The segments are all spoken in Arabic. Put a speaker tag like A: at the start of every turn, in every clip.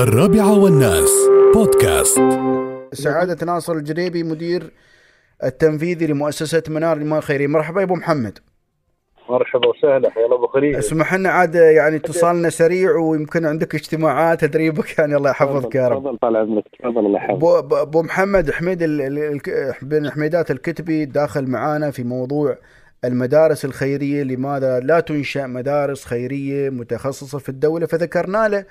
A: الرابعة والناس. بودكاست.
B: سعادة ناصر الجريبي مدير التنفيذي لمؤسسة منار الإيمان الخيرية مرحبا يا أبو محمد.
C: مرحبا وسهلا. حيا الله ابو خليل
B: اسمح لنا عاد يعني اتصالنا سريع ويمكن عندك اجتماعات تدريبك يعني الله يحفظك يا رب.
C: تفضل طال عمرك تفضل الله يحفظك.
B: أبو محمد حميد ال- ال- ال- بن حميدات الكتبي داخل معانا في موضوع المدارس الخيرية. لماذا لا تنشأ مدارس خيرية متخصصة في الدولة؟ فذكرنا له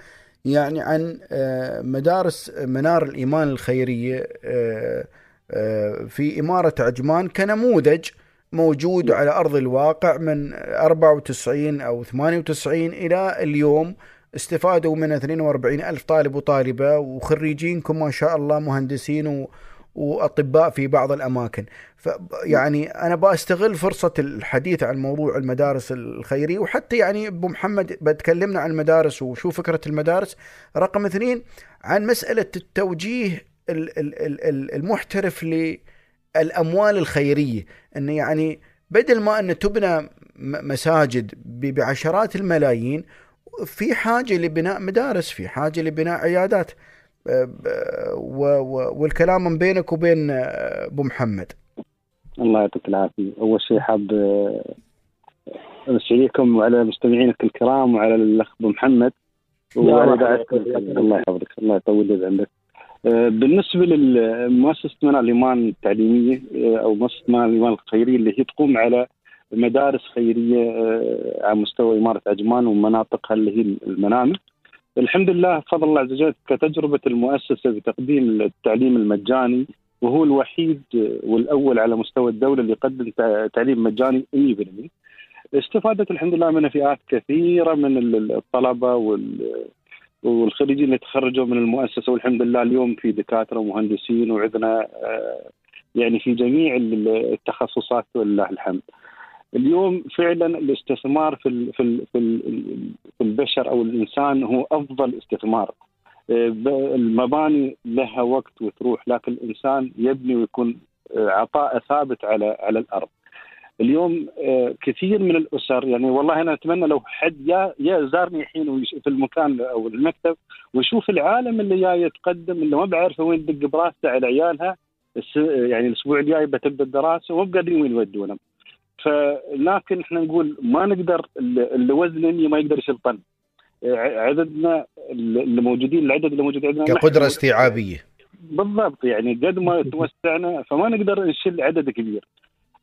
B: يعني عن آه، مدارس منار الإيمان الخيرية آه، آه، في إمارة عجمان كنموذج موجود على أرض الواقع من 94 أو 98 إلى اليوم. استفادوا من 42 ألف طالب وطالبة وخريجينكم ما شاء الله مهندسين و... وأطباء في بعض الأماكن. ف يعني أنا بستغل فرصة الحديث عن موضوع المدارس الخيرية وحتى يعني أبو محمد بتكلمنا عن المدارس وشو فكرة المدارس. رقم اثنين عن مسألة التوجيه ال- ال- ال- ال- المحترف للأموال الخيرية. أنه يعني بدل ما أن تبنى مساجد بعشرات الملايين في حاجة لبناء مدارس في حاجة لبناء عيادات. والكلام من بينك وبين أه، أبو محمد.
C: الله يعطيك العافية. أول شيء حاب آه، امسي عليكم وعلى مستمعينك الكرام وعلى الأخ أبو محمد. وعلى الله يحفظك. الله يطول لي عندك آه، بالنسبة لمؤسسه منار الإيمان التعليمية آه، أو مؤسسة منار الإيمان الخيرية اللي هي تقوم على مدارس خيرية آه، على مستوى إمارة عجمان ومناطقها اللي هي المنامل. الحمد لله بفضل الله عز وجل كتجربة المؤسسة في تقديم التعليم المجاني وهو الوحيد والأول على مستوى الدولة اللي يقدم تع- تعليم مجاني 100%. استفادت الحمد لله منها فئات كثيرة من ال- الطلبة وال والخريجين اللي تخرجوا من المؤسسة والحمد لله اليوم في دكاترة ومهندسين وعندنا آه، يعني في جميع ال- التخصصات ولله الحمد. اليوم فعلا الاستثمار في في في, ال في البشر أو الإنسان هو أفضل استثمار. آه، المباني لها وقت وتروح لكن الإنسان يبني ويكون آه، عطاء ثابت على على الأرض. اليوم آه، كثير من الأسر يعني والله أنا أتمنى لو حد يا يا زارني الحين في المكان أو المكتب ويشوف العالم اللي جاي يتقدم اللي ما بعرفه وين يدق براسه على عيالها يعني الأسبوع الجاي بتبدأ الدراسه وما قادرين وين يودونهم. فلكن إحنا نقول ما نقدر اللي وزنني ما يقدر يشيل طن. عددنا اللي موجودين العدد اللي موجود عندنا كقدرة.
B: استيعابية
C: بالضبط يعني قد ما توسعنا فما نقدر نشيل عدد كبير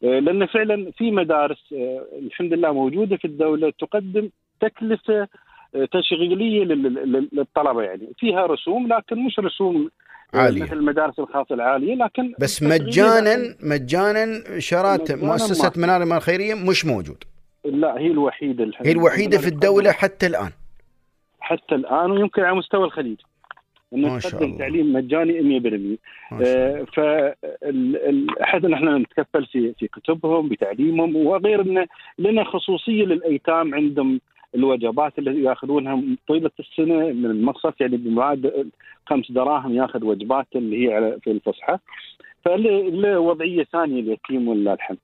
C: آه، لأن فعلا في مدارس آه، الحمد لله موجودة في الدولة تقدم تكلفة آه، تشغيلية لل- لل- للطلبة يعني فيها رسوم لكن مش رسوم آه،
B: عالية.
C: مثل المدارس الخاصة العالية لكن
B: بس مجانا مجانا
C: مجاناً مؤسسة.
B: منار الإيمان الخيريه مش موجود
C: لا هي الوحيدة الحمد
B: هي الوحيدة في الدولة حتى الآن
C: حتى الآن ويمكن على مستوى الخليج
B: ما
C: انه تقدم. تعليم مجاني 100%
B: ما شاء الله.
C: فاحد إحنا نتكفل في في كتبهم بتعليمهم وغير انه لنا خصوصية للأيتام عندهم الوجبات اللي ياخذونها طيلة السنة من المقصف يعني بمعاد خمس دراهم ياخذ وجبات اللي هي في الفصحى فله وضعية ثانية اليتيم ولله الحمد.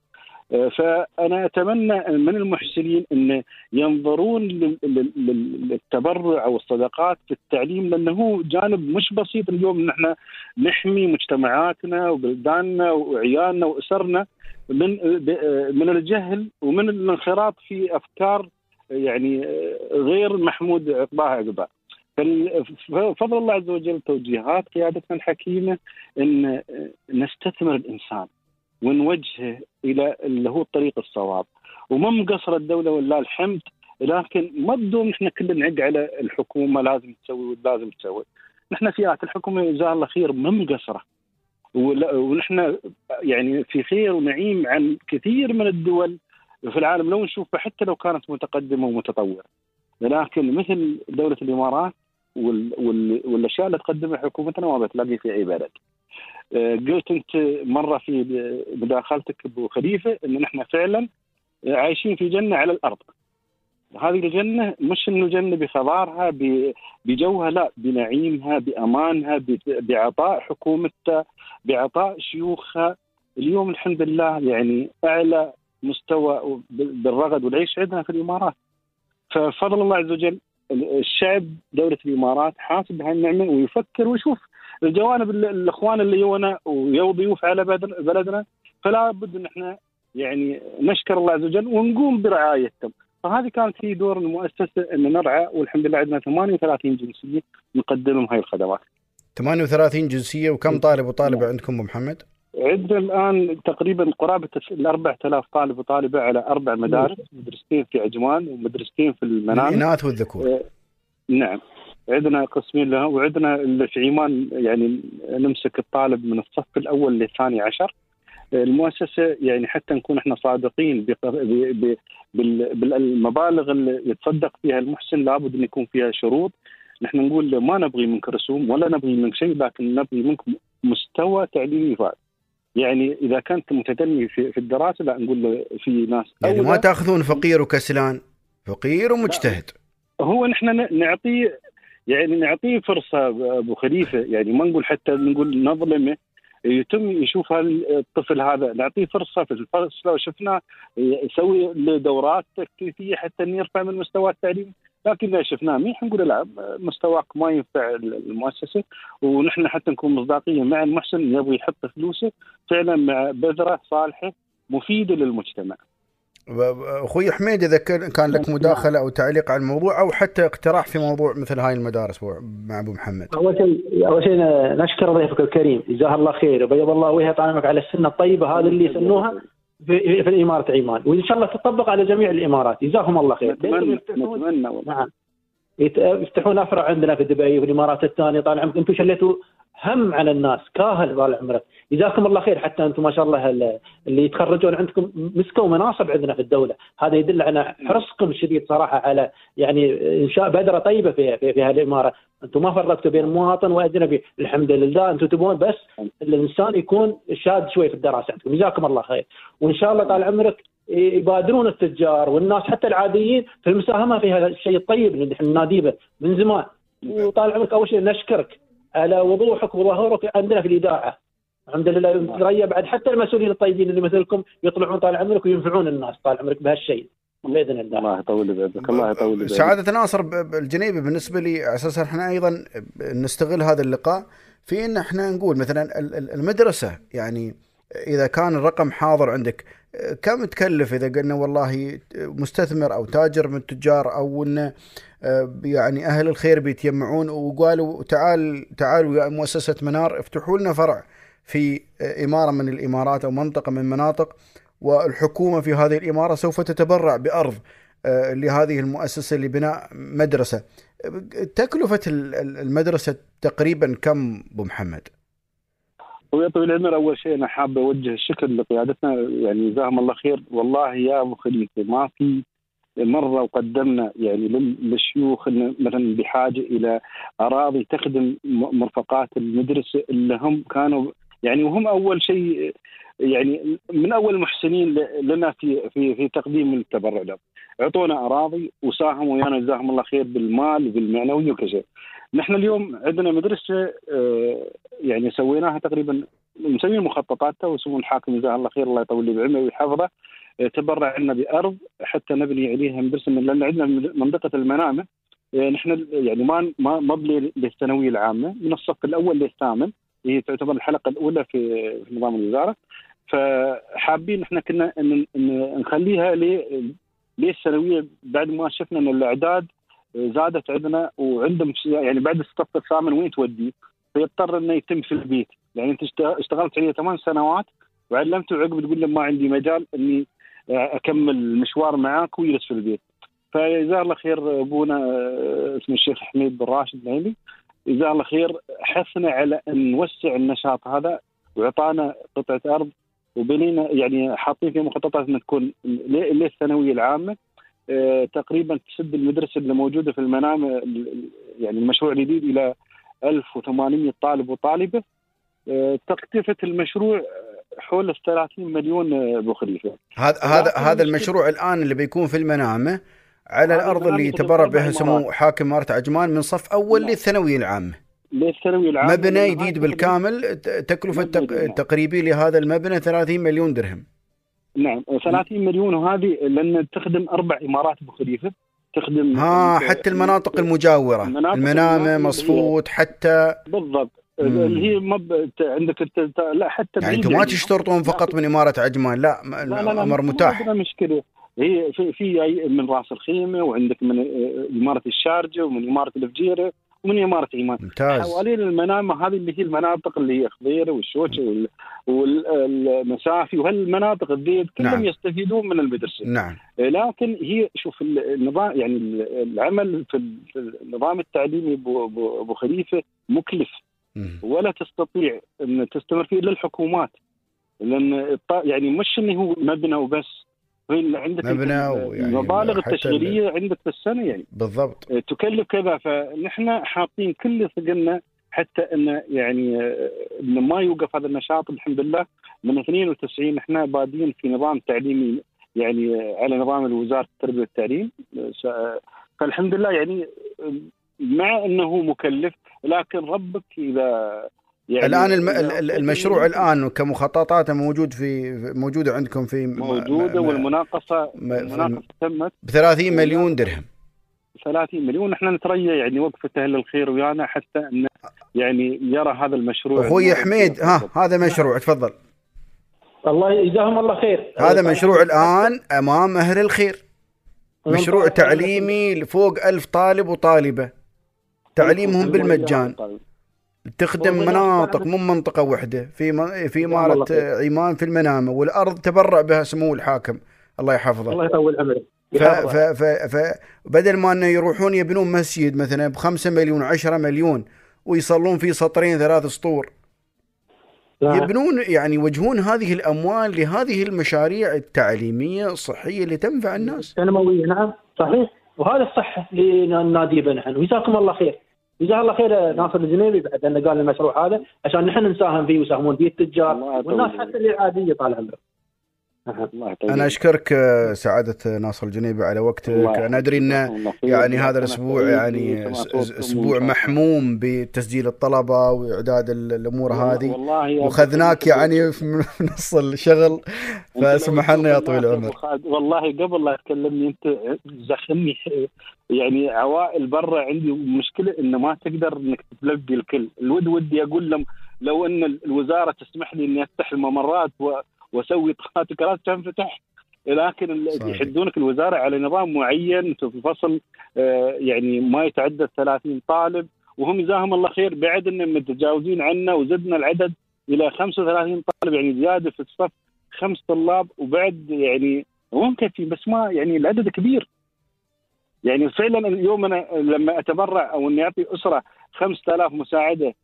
C: آه، فأنا أتمنى من المحسنين إن ينظرون لل- لل- لل- للتبرع أو الصدقات في التعليم لأنه جانب مش بسيط اليوم ان إحنا نحمي مجتمعاتنا وبلداننا وعيالنا وأسرنا من من الجهل ومن الانخراط في أفكار يعني غير محمود عقباها عقباه. ففضل الله عز وجل توجيهات قيادتنا الحكيمة إن نستثمر الإنسان ونوجهه إلى اللي هو الطريق الصواب. وما مقصره الدولة ولله الحمد لكن ما بدون إحنا كلنا نعق على الحكومة لازم تسوي ولازم تسوي. نحن فئات الحكومة جزاها الله خير ما مقصرة. ونحن يعني في خير ونعيم عن كثير من الدول في العالم لو نشوف حتى لو كانت متقدمة ومتطورة لكن مثل دولة الإمارات وال وال والأشياء اللي تقدمها حكومتنا ما بتلاقي في أي بلد. آه، قلت أنت مرة في مداخلتك أبو خليفة إن نحن فعلا عايشين في جنة على الأرض. هذه الجنة مش إنه جنة بخضارها بجوها لا بنعيمها بأمانها بعطاء حكومتها بعطاء شيوخها اليوم الحمد لله يعني أعلى مستوى بالرغد والعيش عندنا في الإمارات. ففضل الله عز وجل الشعب دولة الإمارات حاسب بهاي النعمه ويفكر ويشوف الجوانب ال- الإخوان اللي يونا ويو ضيوف على بلدنا فلا بد إن إحنا يعني نشكر الله عز وجل ونقوم برعايتهم فهذه كانت هي دور المؤسسة إن نرعى والحمد لله عندنا 38 جنسية نقدم لهم هاي الخدمات.
B: 38 جنسية وكم طالب وطالبة عندكم أبو محمد؟
C: عندنا الآن تقريبا قرابة ال 4000 طالب وطالبة على أربع مدارس مدرستين في عجمان ومدرستين في المنامه
B: الإناث والذكور.
C: نعم. عندنا قسمين لها وعندنا اللي في عمان يعني نمسك الطالب من الصف الأول للثاني عشر. المؤسسة يعني حتى نكون إحنا صادقين بالمبالغ اللي يتصدق فيها المحسن لابد أن يكون فيها شروط. نحن نقول ما نبغي منك رسوم ولا نبغي منك شيء لكن نبغي منكم مستوى تعليمي فائق يعني إذا كنت متدني في, في الدراسة لا نقول له في ناس
B: يعني ما. تأخذون فقير وكسلان؟ فقير ومجتهد.
C: هو نحن نعطيه يعني نعطيه فرصة أبو خليفة. يعني ما نقول حتى نقول نظلمه يتم يشوف الطفل هذا. نعطيه فرصة في الفرص لو شفناه يسوي دورات تكثيفيه حتى إنه يرفع من مستوى التعليم. لكن إذا شفناه منيح نقول لا مستواك ما ينفع المؤسسة ونحن حتى نكون مصداقية مع المحسن يبغى يحط فلوسه فعلا مع بذرة صالحة مفيدة للمجتمع.
B: أخوي حميد إذا كان لك مداخلة أو تعليق على الموضوع أو حتى اقتراح في موضوع مثل هاي المدارس مع أبو محمد.
D: أول شيء أول شيء نشكر ضيفك الكريم جزاه الله خير وبيض الله وجهه طالما على السنة الطيبة هذه اللي سنوها. في, في الإمارة عمان. وإن شاء الله تطبق على جميع الإمارات. جزاهم الله خير.
C: نتمنى نتمنى والله.
D: نعم. يفتحون افرع عندنا في دبي وفي الامارات الثانية طال عمرك أنتم شليتوا هم على الناس كاهل طال عمرك. جزاكم الله خير حتى أنتم ما شاء الله ال- اللي يتخرجون عندكم مسكوا مناصب عندنا في الدولة. هذا يدل على حرصكم الشديد صراحة على يعني إنشاء بذرة طيبة في في, في هذه الإمارة. أنتم ما فرقتوا بين مواطن وأجنبي. الحمد لله أنتم تبون بس الإنسان يكون شاد شوي في الدراسه عندكم جزاكم الله خير. وإن شاء الله طال عمرك يبادرون التجار والناس حتى العاديين في المساهمة في هذا الشيء الطيب اللي نحن نناديه به من زمان. وطال عمرك أول شيء نشكرك. على وضوحك وظهورك عندنا في الاذاعه الحمد لله. نتريا بعد حتى المسؤولين الطيبين اللي مثلكم يطلعون طال عمرك وينفعون الناس طال عمرك بهالشيء. بإذن الله.
C: الله يطول بعمرك. الله يطول بعمرك.
B: سعادة ناصر الجنيبي بالنسبة لي على أساس إحنا أيضا نستغل هذا اللقاء في إن إحنا نقول مثلا ال- ال- المدرسة. يعني إذا كان الرقم حاضر عندك كم تكلف إذا قلنا والله مستثمر أو تاجر من التجار أو انه يعني أهل الخير بيتجمعون وقالوا تعال تعالوا يا مؤسسة منار افتحوا لنا فرع في إمارة من الإمارات أو منطقة من المناطق والحكومة في هذه الإمارة سوف تتبرع بأرض آه، لهذه المؤسسة لبناء مدرسة. تكلفة ال- ال- المدرسة تقريبا كم أبو محمد؟
C: ويا طويل العمر أول شيء أنا حاب أوجه الشكر لقيادتنا يعني جزاهم الله خير والله يا أبو خليفة ما في مرة وقدمنا يعني لل- للشيوخ مثلا بحاجة إلى أراضي تخدم مرفقات المدرسة اللي هم كانوا يعني وهم أول شيء يعني من أول المحسنين لنا في في في تقديم التبرع لهم. أعطونا أراضي وساهموا ويانا جزاهم الله خير بالمال وبالمعنوي شيء. نحن اليوم عندنا مدرسة آه، يعني سويناها تقريبا مسويين مخططاتها وسمو الحاكم جزاه الله خير الله يطول لي بعمره ويحفظه. آه، تبرع لنا بأرض حتى نبني عليها مدرسة لأن عندنا منطقة المنامة. آه، نحن يعني ما ما مبني للثانوية العامة من الصف الأول للثامن هي تعتبر الحلقة الأولى في نظام الوزارة. فحابين إحنا كنا نخليها للثانوية بعد ما شفنا إن الأعداد زادت عندنا وعندهم يعني بعد الصف الثامن وين توديه؟ فيضطر إنه يتم في البيت، يعني أنت اشت- اشتغلت عليه ثمان سنوات وعلمته وعقب تقول له ما عندي مجال إني أكمل المشوار معاك ويجلس في البيت. فجزاه الله خير أبونا آه، اسمه الشيخ حميد بن راشد النعيمي جزاه الله خير حثنا على أن نوسع النشاط هذا وأعطانا قطعة أرض وبنينا يعني حاطين في مخططات انها تكون للثانوية العامة آه، تقريبا تسد المدرسة اللي موجودة في المنام ال- ال- يعني المشروع الجديد إلى 1800 طالب وطالبة آه، تكلفه المشروع آه، حول ال 30 مليون آه، أبو خليفة
B: هذا هذا هذا المشروع الآن اللي بيكون في المنامة على
C: الأرض
B: اللي
C: أربع
B: بها سمو. حاكم اماره عجمان من صف أول
C: نعم.
B: للثانوية العامة
C: للثانوية العامة
B: مبنى جديد بالكامل
C: تكلفة.
B: تقريبي لهذا المبنى 30 مليون درهم
C: نعم 30 مليون وهذه لأن تخدم أربع إمارات أبو خليفة. تخدم
B: ها حتى المناطق المجاورة.
C: المناطق المنامة
B: مصفوت حتى
C: بالضبط. اللي هي مب... عندك انت لا حتى
B: يعني أنتم ما تشترطون فقط من إمارة عجمان لا
C: لا لا لا الأمر
B: متاح.
C: عندنا مشكلة. هي في في من راس الخيمة وعندك من آه، إمارة الشارجة ومن إمارة الفجيرة. ومن إمارة عمان
B: ممتاز.
C: حوالين المنامة هذه اللي هي المناطق اللي هي خضيره والشوشة وال- والمسافي وهالمناطق الذيل كلهم
B: نعم.
C: يستفيدون من المدرسة
B: نعم.
C: لكن هي شوف النظام يعني العمل في النظام التعليمي ابو خليفة مكلف. ولا تستطيع أن تستمر فيه إلا الحكومات. لأن يعني مش إنه هو مبنى وبس. عندك
B: مبنى ويعني
C: المبالغ التشغيلية عندك في السنة يعني.
B: بالضبط.
C: تكلف كذا فنحن حاطين كل ثقلنا حتى انه يعني آه، إنه ما يوقف هذا النشاط الحمد لله. من 92 إحنا بادين في نظام تعليمي يعني آه، على نظام الوزارة التربية والتعليم. آه، فالحمد لله يعني آه، مع إنه مكلف لكن ربك إذا يعني
B: الآن الم... المشروع الآن كمخططاته موجود في موجودة عندكم في م-
C: موجودة
B: م-
C: والمناقصه
B: م-
C: المناقصة تمت.
B: ب 30 مليون درهم.
C: 30 مليون. إحنا نتريا يعني وقفة أهل الخير ويانا حتى انه يعني يرى هذا المشروع
B: أخوي حميد ها هذا مشروع تفضل.
D: الله يجزاهم الله خير.
B: هذا مشروع الآن أمام أهل الخير. مشروع تعليمي فوق ألف طالب وطالبة. تعليمهم بالمجان. تخدم مناطق مو منطقة واحدة في م- في إمارة عمان في المنامة والأرض تبرع بها سمو الحاكم. الله يحفظه.
D: الله يطول عمرك
B: ف ف ف ف بدل ما إنه يروحون يبنون مسجد مثلا بخمسة مليون عشرة مليون ويصلون فيه سطرين ثلاث سطور. يبنون يعني يوجهون هذه الأموال لهذه المشاريع التعليمية الصحية اللي تنفع الناس.
D: سنويه نعم صحيح. وهذا الصح لنادي به نحن وجزاكم الله خير. جزاه الله خير ناصر الجنيبي بعد انه قال المشروع هذا عشان نحن نساهم فيه ويساهمون فيه التجار والناس. حتى اللي عادية طال عمرك.
C: الله
B: أنا أشكرك آه، سعادة ناصر الجنيبي على وقتك.
C: الله
B: أنا ادري
C: خير.
B: يعني هذا
C: الأسبوع
B: يعني
C: أسبوع.
B: محموم بتسجيل الطلبة وإعداد ال- الأمور هذه. وخذناك يعني في نص الشغل. فاسمح لنا يا طويل العمر.
C: والله قبل لا تكلمني أنت زخمني. يعني عوائل برا عندي مشكلة إنه ما تقدر إنك تلبي الكل، الود ودي أقول لهم لو إن الوزارة تسمح لي إني أفتح الممرات و- واسوي طاقات كرات تنفتح لكن. يحدونك الوزارة على نظام معين في فصل آه، يعني ما يتعدى 30 طالب وهم جزاهم الله خير بعد إنهم متجاوزين عنا وزدنا العدد إلى 35 طالب يعني زيادة في الصف خمس طلاب وبعد يعني هو مكفي بس ما يعني العدد كبير يعني فعلا اليوم أنا لما أتبرع أو إني أعطي أسرة 5000 مساعدة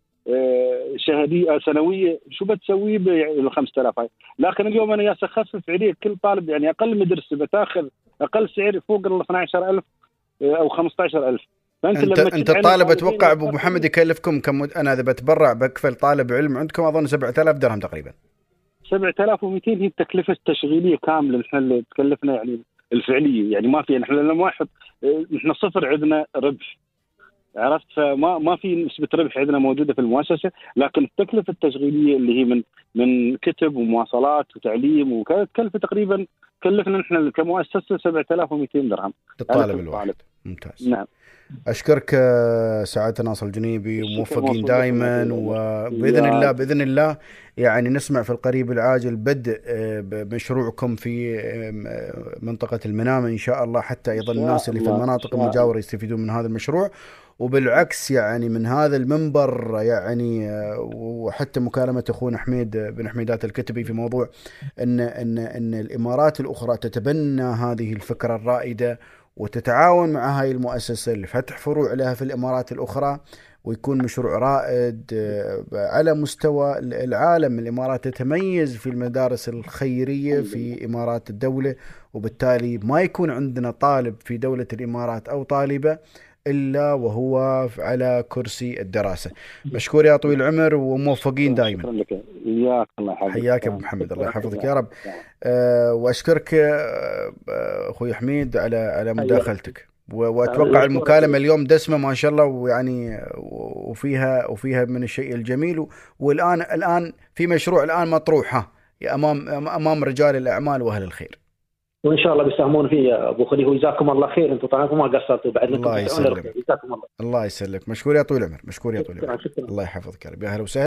C: شهريه آه، سنوية. شو بتسوي بال 5000 هاي؟ لكن اليوم أنا جالس أخفف عليه كل طالب يعني أقل مدرسة بتاخذ أقل سعر فوق ال 12000 آه، أو 15000 فأنت
B: انت
C: لما أنت
B: الطالب أتوقع
C: أبو
B: محمد يكلفكم كم أنا إذا بتبرع بكفل طالب علم عندكم أظن 7000 درهم تقريبا.
C: 7200 هي التكلفة التشغيلية كاملة نحن اللي تكلفنا يعني الفعلية. يعني ما في نحن لما ما نحط نحن صفر عندنا ربح. عرفت؟ فما ما في نسبة ربح عندنا موجودة في المؤسسة لكن التكلفة التشغيلية اللي هي من من كتب ومواصلات وتعليم وكذا تكلفة تقريبا كلفنا نحن كمؤسسة 7200 درهم.
B: للطالب الواحد. ممتاز.
C: نعم.
B: أشكرك آه، سعادة ناصر الجنيبي وموفقين دائما وباذن الله بإذن الله يعني نسمع في القريب العاجل بدء آه، بمشروعكم في آه، منطقة المنامة. إن شاء الله حتى
C: أيضا
B: الناس اللي في المناطق المجاورة يستفيدون من هذا المشروع. وبالعكس يعني من هذا المنبر يعني آه، وحتى مكالمة أخونا حميد بن حميدات الكتبي في موضوع إن إن إن الإمارات الأخرى تتبنى هذه الفكرة الرائدة وتتعاون مع هاي المؤسسة لفتح فروع لها في الإمارات الأخرى ويكون مشروع رائد آه، على مستوى العالم. الإمارات تتميز في المدارس الخيرية في إمارات الدولة وبالتالي ما يكون عندنا طالب في دولة الإمارات أو طالبة إلا وهو على كرسي الدراسة. مشكور يا طويل العمر وموفقين دائما.
C: شكرا لك. اياك الله
B: حياك يا أبو محمد. الله يحفظك يا رب. أه وأشكرك آه، آه، أخوي حميد على على مداخلتك. وأتوقع المكالمة اليوم دسمة ما شاء الله ويعني وفيها وفيها من الشيء الجميل. والآن الآن في مشروع الآن مطروح ها أمام أمام رجال الأعمال وأهل الخير.
D: وإن شاء الله بيساهمون فيه يا أبو خليل. وجزاكم الله خير. أنتم طبعا ما قصرتوا بعد
B: الله يسلمك.
D: الله.
B: الله يسلمك. مشكور يا طويل العمر. مشكور يا طويل العمر. الله يحفظك يا رب. يا أهلا وسهلا.